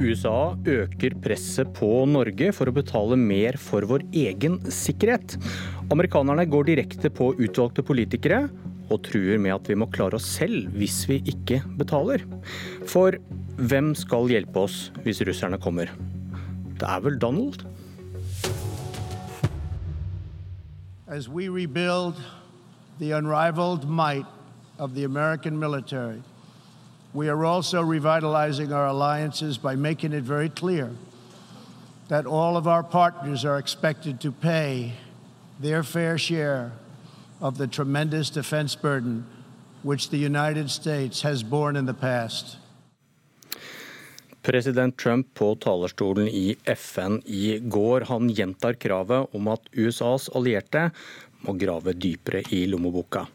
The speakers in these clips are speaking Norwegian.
USA øker presset på Norge for å betale mer for vår egen sikkerhet. Amerikanerne går direkte på utvalgte politikere og truer med at vi må klare oss selv hvis vi ikke betaler. For hvem skal hjelpe oss hvis russerne kommer? Det er vel Donald? As we rebuild the unrivaled might of the American military, we are also revitalizing our alliances by making it very clear that all of our partners are expected to pay their fair share of the tremendous defense burden which the United States has borne in the past. President Trump på talerstolen i FN i går. Han gjentar kravet om at USAs allierte må grave dypere i lommeboka.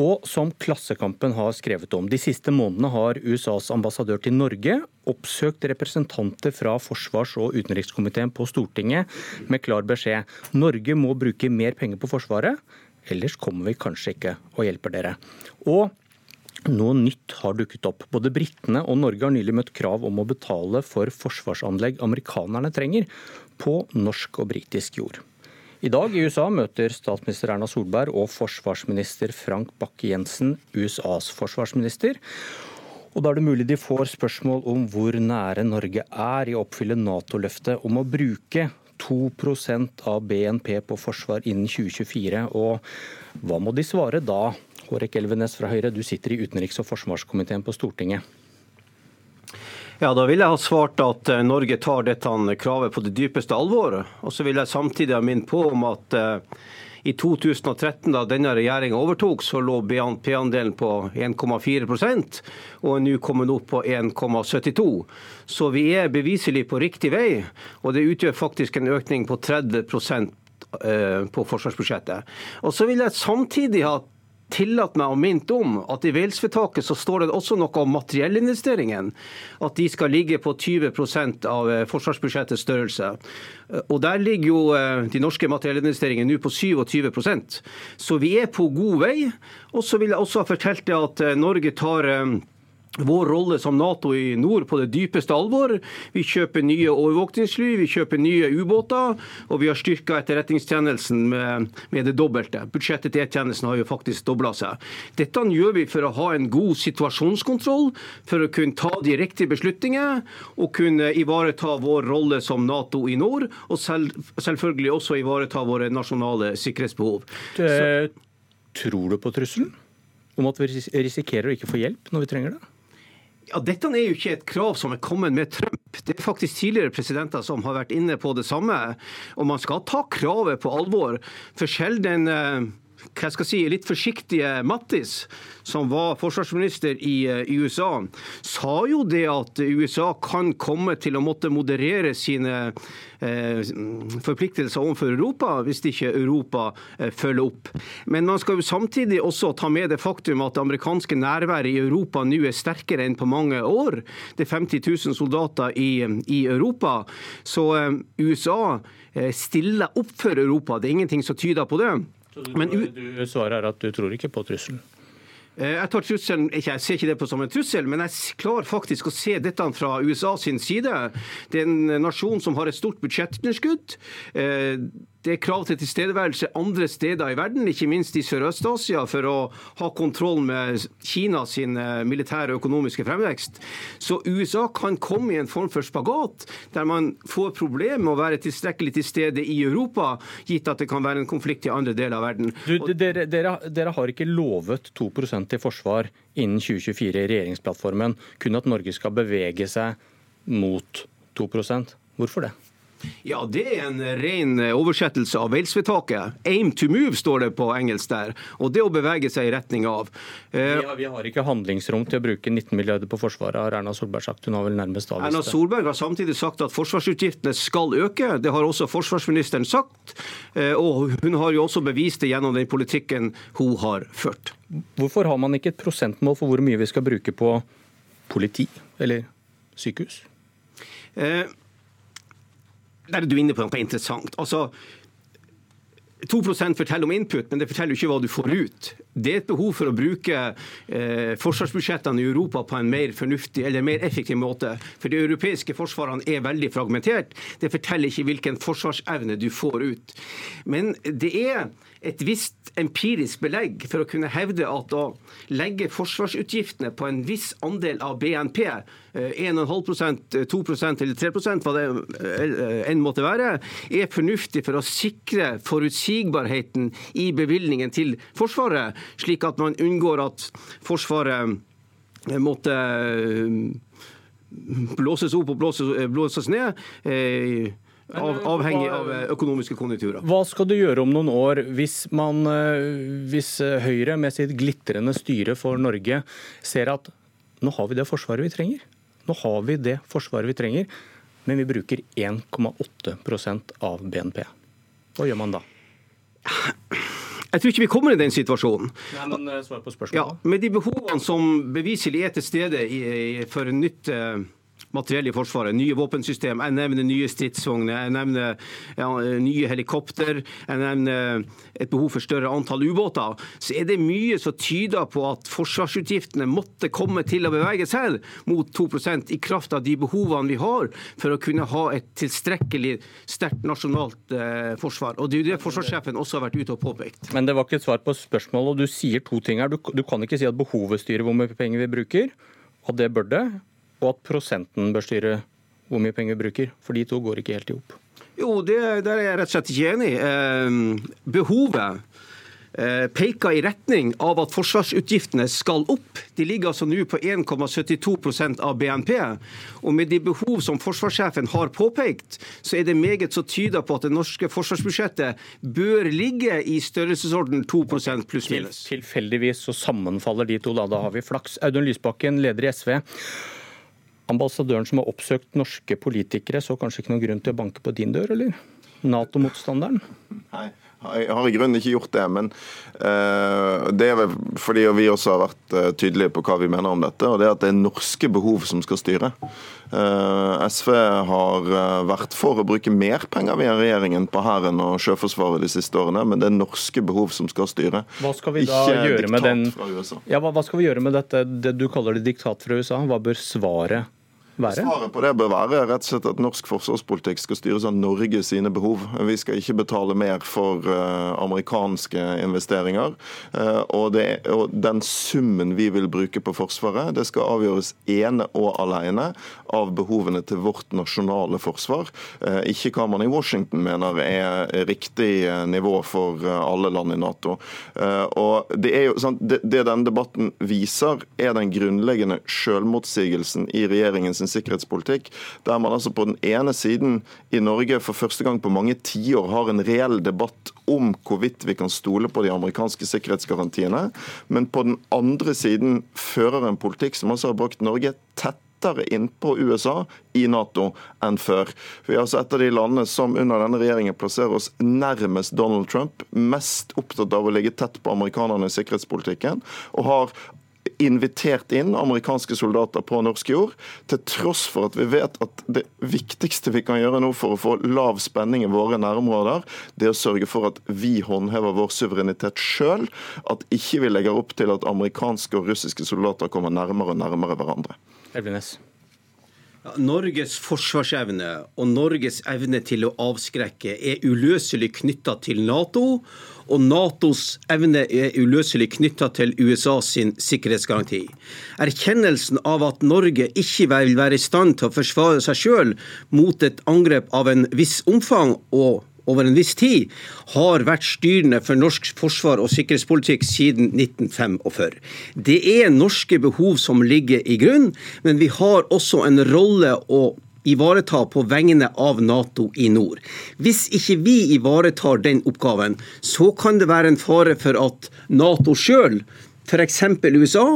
Og som Klassekampen har skrevet om, de siste månedene har USAs ambassadør til Norge oppsøkt representanter fra forsvars- og utenrikskomiteen på Stortinget med klar beskjed. Norge må bruke mer penger på Forsvaret, ellers kommer vi kanskje ikke og hjelper dere. Og noe nytt har dukket opp. Både britene og Norge har nylig møtt krav om å betale for forsvarsanlegg amerikanerne trenger på norsk og britisk jord. I dag i USA møter statsminister Erna Solberg og forsvarsminister Frank Bakke-Jensen USAs forsvarsminister. Og Da er det mulig de får spørsmål om hvor nære Norge er i å oppfylle Nato-løftet om å bruke 2% av BNP på forsvar innen 2024. Og hva må de svare da? Hårek Elvenes fra Høyre, du sitter i utenriks- og forsvarskomiteen på Stortinget. Ja, Da vil jeg ha svart at eh, Norge tar dette kravet på det dypeste alvor. Og så vil jeg samtidig ha minnet på om at uh, i 2013, da denne regjeringa overtok, så lå BNP-andelen på 1,4 og er nå kommet opp på 1,72 Så vi er beviselig på riktig vei, og det utgjør faktisk en økning på 30 eh, på forsvarsbudsjettet. Og så vil jeg samtidig ha tillate meg å minne om at i Wales-vedtaket så står det også noe om materiellinvesteringen. At de skal ligge på 20% av eh, forsvarsbudsjettets størrelse. Og Der ligger jo eh, de norske materiellinvesteringene nå på 27% Så vi er på god vei. Og så vil jeg også ha fortalt at eh, Norge tar vår rolle som Nato i nord på det dypeste alvor. Vi kjøper nye overvåkningsfly, vi kjøper nye ubåter, og vi har styrka etterretningstjenesten med, med, det dobbelte. Budsjettet til E-tjenesten har jo faktisk dobla seg. Dette gjør vi for å ha en god situasjonskontroll, for å kunne ta de riktige beslutninger og kunne ivareta vår rolle som Nato i nord, og selv, selvfølgelig også ivareta våre nasjonale sikkerhetsbehov. Det, tror du på trusselen? Om at vi risikerer å ikke få hjelp når vi trenger det? Ja, Dette er jo ikke et krav som er kommet med Trump. Det er faktisk tidligere presidenter som har vært inne på det samme. Og man skal ta kravet på alvor. For selv den eh, hva skal jeg si, litt forsiktige Mattis, som var forsvarsminister i, eh, i, USA, sa jo det at USA kan komme til å måtte moderere sine eh, forpliktelser overfor Europa hvis ikke Europa eh, følger opp. Men man skal jo samtidig også ta med det faktum at det amerikanske nærværet i Europa nå er sterkere enn på mange år. Det er 50 000 soldater i, i Europa. Så eh, USA eh, stiller opp for Europa. Det er ingenting som tyder på det. Så du, Men, du svarer er at du tror ikke på trusselen? Eh, jeg tar trusselen, jeg ser ikke det på som en trussel, men jeg klarer faktisk å se dette fra USA sin side. Det er en nasjon som har et stort budsjettunderskudd. Det er krav til tilstedeværelse andre steder i verden, ikke minst i Sørøst-Asia, for å ha kontroll med Kina sin eh, militære og økonomiske fremvekst. Så USA kan komme i en form for spagat, der man får problemer med å være tilstrekkelig til stede i Europa, gitt at det kan være en konflikt i andre deler av verden. Du, dere, dere, dere, har ikke lovet 2% til forsvar innen 2024 i regjeringsplattformen, kun at Norge skal bevege seg mot 2% Hvorfor det? Ja, Det er en ren oversettelse av Wales-vedtaket. Aim to move, står det på engelsk der. Og det å bevege seg i retning av. Eh, vi, har, vi, har, ikke handlingsrom til å bruke 19 milliarder på Forsvaret, har Erna Solberg sagt. Hun har vel nærmest avvist det. Erna Solberg har samtidig sagt at forsvarsutgiftene skal øke. Det har også forsvarsministeren sagt. Eh, og hun har jo også bevist det gjennom den politikken hun har ført. Hvorfor har man ikke et prosentmål for hvor mye vi skal bruke på politi eller sykehus? Eh, der er du inne på noe interessant. Altså, 2% forteller om input, men det forteller jo ikke hva du får ut. Det er et behov for å bruke eh, forsvarsbudsjettene i Europa på en mer fornuftig eller mer effektiv måte. For de europeiske forsvarene er veldig fragmentert. Det forteller ikke hvilken forsvarsevne du får ut. Men det er et visst empirisk belegg for å kunne hevde at å legge forsvarsutgiftene på en viss andel av BNP, 1,5% 2% eller 3 hva det eh, enn måtte være, er fornuftig for å sikre forutsigbarheten i bevilgningen til Forsvaret, slik at man unngår at Forsvaret måtte eh, blåses opp og blåses, blåses ned. Eh, av, avhengig av eh, økonomiske konjunkturer. Hva skal du gjøre om noen år hvis, man, hvis Høyre med sitt glitrende styre for Norge ser at nå har vi det forsvaret vi trenger? Nå har vi det forsvaret vi trenger, men vi bruker 1,8% av BNP. Hva gjør man da? Jeg tror ikke vi kommer i den situasjonen. Nei, men eh, svar på spørsmålet. Ja, Med de behovene som beviselig er til stede i, for nytt uh, materiell i Forsvaret. Nye våpensystem. Jeg nevner nye stridsvogner, jeg nevner ja, nye helikopter, jeg nevner et behov for større antall ubåter. Så er det mye som tyder på at forsvarsutgiftene måtte komme til å bevege seg mot 2% i kraft av de behovene vi har for å kunne ha et tilstrekkelig sterkt nasjonalt eh, forsvar. Og Det er jo det forsvarssjefen også har vært ute og påpekt. Men det var ikke et svar på spørsmålet, og du sier to ting her. Du, du kan ikke si at behovet styrer hvor mye penger vi bruker, og det bør det og at prosenten bør styre hvor mye penger vi bruker. For de to går ikke helt i hop. Jo, det, der er jeg rett og slett ikke enig. Eh, behovet eh, peker i retning av at forsvarsutgiftene skal opp. De ligger altså nå på 1,72% av BNP. Og med de behov som forsvarssjefen har påpekt, så er det meget som tyder på at det norske forsvarsbudsjettet bør ligge i størrelsesorden 2% pluss minus. Tilfeldigvis så sammenfaller de to, da. Da har vi flaks. Audun Lysbakken, leder i SV. Ambassadøren som har oppsøkt norske politikere, så kanskje ikke noen grunn til å banke på din dør, eller? Nato-motstanderen? Nei, jeg har i grunnen ikke gjort det. Men uh, det er vel fordi vi også har vært uh, tydelige på hva vi mener om dette. Og det er at det er norske behov som skal styre. Uh, SV har vært for å bruke mer penger via regjeringen på Hæren og Sjøforsvaret de siste årene, men det er norske behov som skal styre. Hva skal vi da ikke gjøre med den ja, hva, hva skal vi gjøre med dette det du kaller det diktat fra USA? Hva bør svaret være? Svaret på det bør være rett og slett at norsk forsvarspolitikk skal styres av Norge sine behov. Vi skal ikke betale mer for uh, amerikanske investeringer. Uh, og, det, og, den summen vi vil bruke på Forsvaret, det skal avgjøres ene og alene av behovene til vårt nasjonale forsvar. Uh, ikke hva man i Washington mener er riktig nivå for alle land i Nato. og Det er jo sant, det, det denne debatten viser, er den grunnleggende selvmotsigelsen i regjeringens sikkerhetspolitikk, der man altså på den ene siden i Norge for første gang på mange tiår har en reell debatt om hvorvidt vi kan stole på de amerikanske sikkerhetsgarantiene, men på den andre siden fører en politikk som altså har brakt Norge tett tettere innpå USA i Nato enn før. Vi er altså et av de landene som under denne regjeringen plasserer oss nærmest Donald Trump, mest opptatt av å ligge tett på amerikanerne i sikkerhetspolitikken, og har invitert inn amerikanske soldater på norsk jord, til tross for at vi vet at det viktigste vi kan gjøre nå for å få lav spenning i våre nærområder, det er å sørge for at vi håndhever vår suverenitet sjøl, at ikke vi legger opp til at amerikanske og russiske soldater kommer nærmere og nærmere hverandre. Elvenes. Norges forsvarsevne og Norges evne til å avskrekke er uløselig knytta til Nato og Natos evne er uløselig knytta til USA sin sikkerhetsgaranti. Erkjennelsen av at Norge ikke vil være i stand til å forsvare seg sjøl mot et angrep av en viss omfang og over en viss tid, har vært styrende for norsk forsvar og sikkerhetspolitikk siden 1945. Det er norske behov som ligger i grunn, men vi har også en rolle å ivareta på vegne av Nato i nord. Hvis ikke vi ivaretar den oppgaven, så kan det være en fare for at Nato sjøl, f.eks. USA,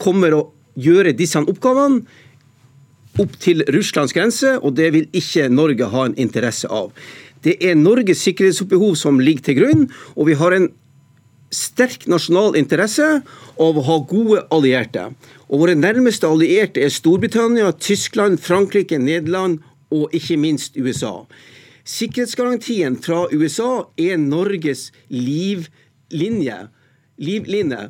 kommer å gjøre disse oppgavene opp til Russlands grense, og det vil ikke Norge ha en interesse av. Det er Norges sikkerhetsbehov som ligger til grunn, og vi har en sterk nasjonal interesse av å ha gode allierte. Og Våre nærmeste allierte er Storbritannia, Tyskland, Frankrike, Nederland og ikke minst USA. Sikkerhetsgarantien fra USA er Norges livlinje livline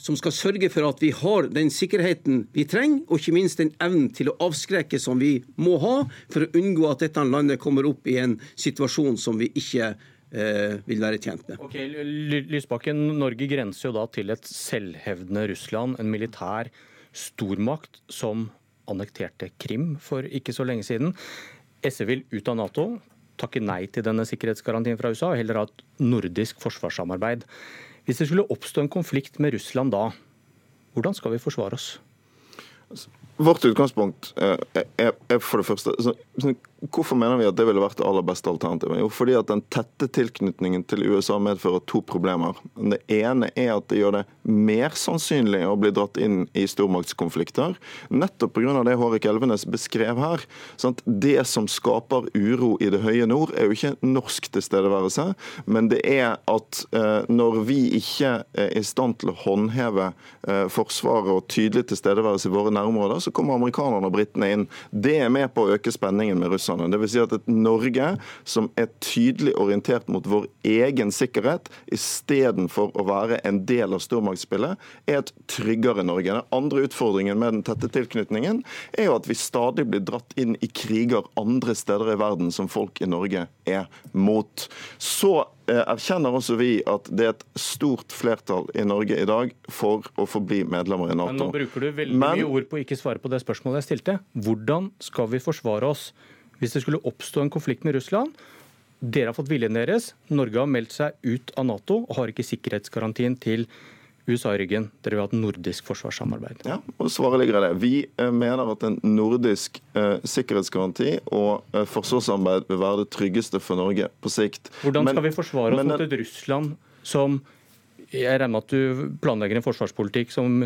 som skal sørge for at vi har den sikkerheten vi trenger, og ikke minst den evnen til å avskrekke som vi må ha for å unngå at dette landet kommer opp i en situasjon som vi ikke eh, vil være tjent med. Ok, Lysbakken, Norge grenser jo da til et selvhevdende Russland, en militær stormakt som annekterte Krim for ikke så lenge siden. SV vil ut av Nato, takke nei til denne sikkerhetsgarantien fra USA og heller ha et nordisk forsvarssamarbeid. Hvis det skulle oppstå en konflikt med Russland da, hvordan skal vi forsvare oss? Vårt utgangspunkt er, er for det første Hvorfor mener vi at det ville vært det aller beste alternativet? Jo, fordi at Den tette tilknytningen til USA medfører to problemer. Det ene er at det gjør det mer sannsynlig å bli dratt inn i stormaktskonflikter. Nettopp pga. det Hårek Elvenes beskrev her. Sant? Det som skaper uro i det høye nord, er jo ikke norsk tilstedeværelse, men det er at eh, når vi ikke er i stand til å håndheve eh, Forsvaret og tydelig tilstedeværelse i våre nærområder, så kommer amerikanerne og britene inn. Det er med på å øke spenningen med russerne russerne. Dvs. Si at et Norge som er tydelig orientert mot vår egen sikkerhet, istedenfor å være en del av stormaktsspillet, er et tryggere Norge. Den andre utfordringen med den tette tilknytningen er jo at vi stadig blir dratt inn i kriger andre steder i verden som folk i Norge er mot. Så eh, erkjenner også vi at det er et stort flertall i Norge i dag for å forbli medlemmer i Nato. Men nå bruker du veldig Men... mye ord på å ikke svare på det spørsmålet jeg stilte. Hvordan skal vi forsvare oss hvis det skulle oppstå en konflikt med Russland. Dere har fått viljen deres. Norge har meldt seg ut av Nato og har ikke sikkerhetsgarantien til USA i ryggen. Dere vil ha et nordisk forsvarssamarbeid. Ja, og Svaret ligger i det. Vi eh, mener at en nordisk eh, sikkerhetsgaranti og eh, forsvarssamarbeid vil være det tryggeste for Norge på sikt. Hvordan skal men, vi forsvare oss men, mot et Russland som jeg regner med at du planlegger en forsvarspolitikk som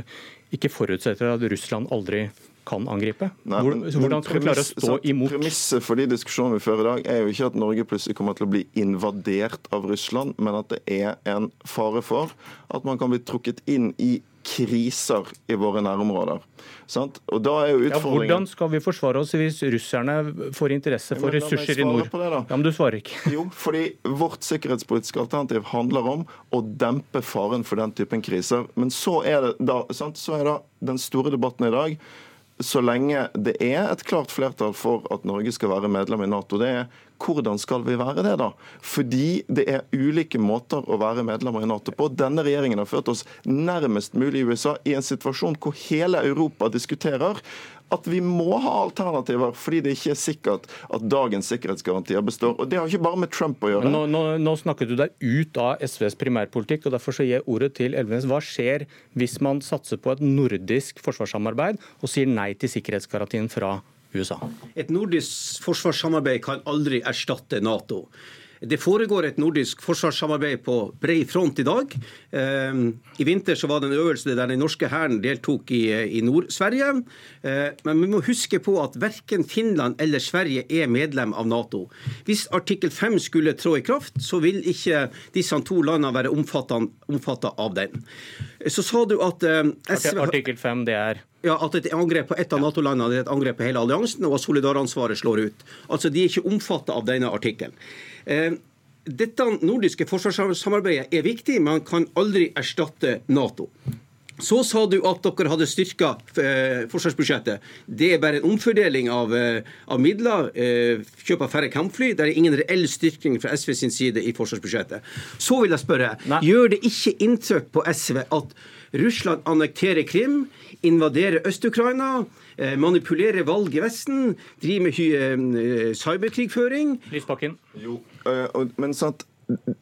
ikke forutsetter at Russland aldri kan angripe? Nei, men, Hvordan skal vi klare å stå imot? Premisset for de diskusjonene vi fører i dag, er jo ikke at Norge plutselig kommer til å bli invadert av Russland, men at det er en fare for at man kan bli trukket inn i kriser i våre nærområder. Sant? Og da er jo utfordringen... Ja, hvordan skal vi forsvare oss hvis russerne får interesse for ressurser i nord? Det, ja, men du svarer ikke. Jo, fordi vårt sikkerhetspolitiske alternativ handler om å dempe faren for den typen kriser. Men så er det da, sant? Så er da den store debatten i dag så lenge det er et klart flertall for at Norge skal være medlem i Nato. Det er hvordan skal vi være det, da? Fordi det er ulike måter å være medlemmer i Nato på. Denne regjeringen har ført oss nærmest mulig i USA i en situasjon hvor hele Europa diskuterer at vi må ha alternativer, fordi det ikke er sikkert at dagens sikkerhetsgarantier består. Og Det har ikke bare med Trump å gjøre. Nå, nå, nå snakket du deg ut av SVs primærpolitikk, og derfor så gir jeg ordet til Elvenes. Hva skjer hvis man satser på et nordisk forsvarssamarbeid og sier nei til sikkerhetsgarantien fra USA? Et nordisk forsvarssamarbeid kan aldri erstatte Nato. Det foregår et nordisk forsvarssamarbeid på bred front i dag. Ehm, I vinter så var det en øvelse der den norske hæren deltok i, i Nord-Sverige. Ehm, men vi må huske på at verken Finland eller Sverige er medlem av Nato. Hvis artikkel 5 skulle trå i kraft, så vil ikke disse to landene være omfattet av den. Så sa du at ehm, SV... Artikkel 5, det er ja, At et angrep på ett av Nato-landene er et angrep på hele alliansen, og at solidaransvaret slår ut. Altså, De er ikke omfattet av denne artikkelen. Eh, dette nordiske forsvarssamarbeidet er viktig, men kan aldri erstatte Nato. Så sa du at dere hadde styrka eh, forsvarsbudsjettet. Det er bare en omfordeling av, eh, av midler. Kjøp av færre kampfly. Det er ingen reell styrking fra SV sin side i forsvarsbudsjettet. Så vil jeg spørre, Nei. gjør det ikke inntrykk på SV at Russland annekterer Krim, invaderer Øst-Ukraina? manipulerer valg i Vesten, driver med eh, cyberkrigføring. Lysbakken. Jo, eh, men sant,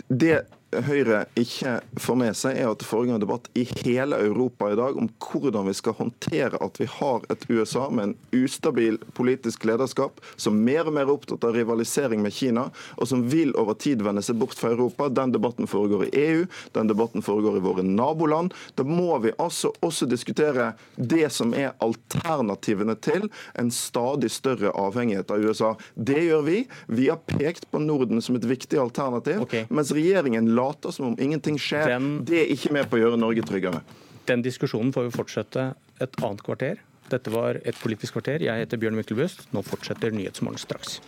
det Høyre ikke får med seg, er at det foregår en debatt i hele Europa i dag om hvordan vi skal håndtere at vi har et USA med en ustabil politisk lederskap, som mer og mer er opptatt av rivalisering med Kina, og som vil over tid vende seg bort fra Europa. Den debatten foregår i EU, den debatten foregår i våre naboland. Da må vi altså også diskutere det som er alternativene til en stadig større avhengighet av USA. Det gjør vi. Vi har pekt på Norden som et viktig alternativ, okay. mens regjeringen later som om ingenting skjer. Den, det er ikke med på å gjøre Norge tryggere. Den diskusjonen får vi fortsette et annet kvarter. Dette var Et politisk kvarter. Jeg heter Bjørn Myklebust. Nå fortsetter Nyhetsmorgen straks.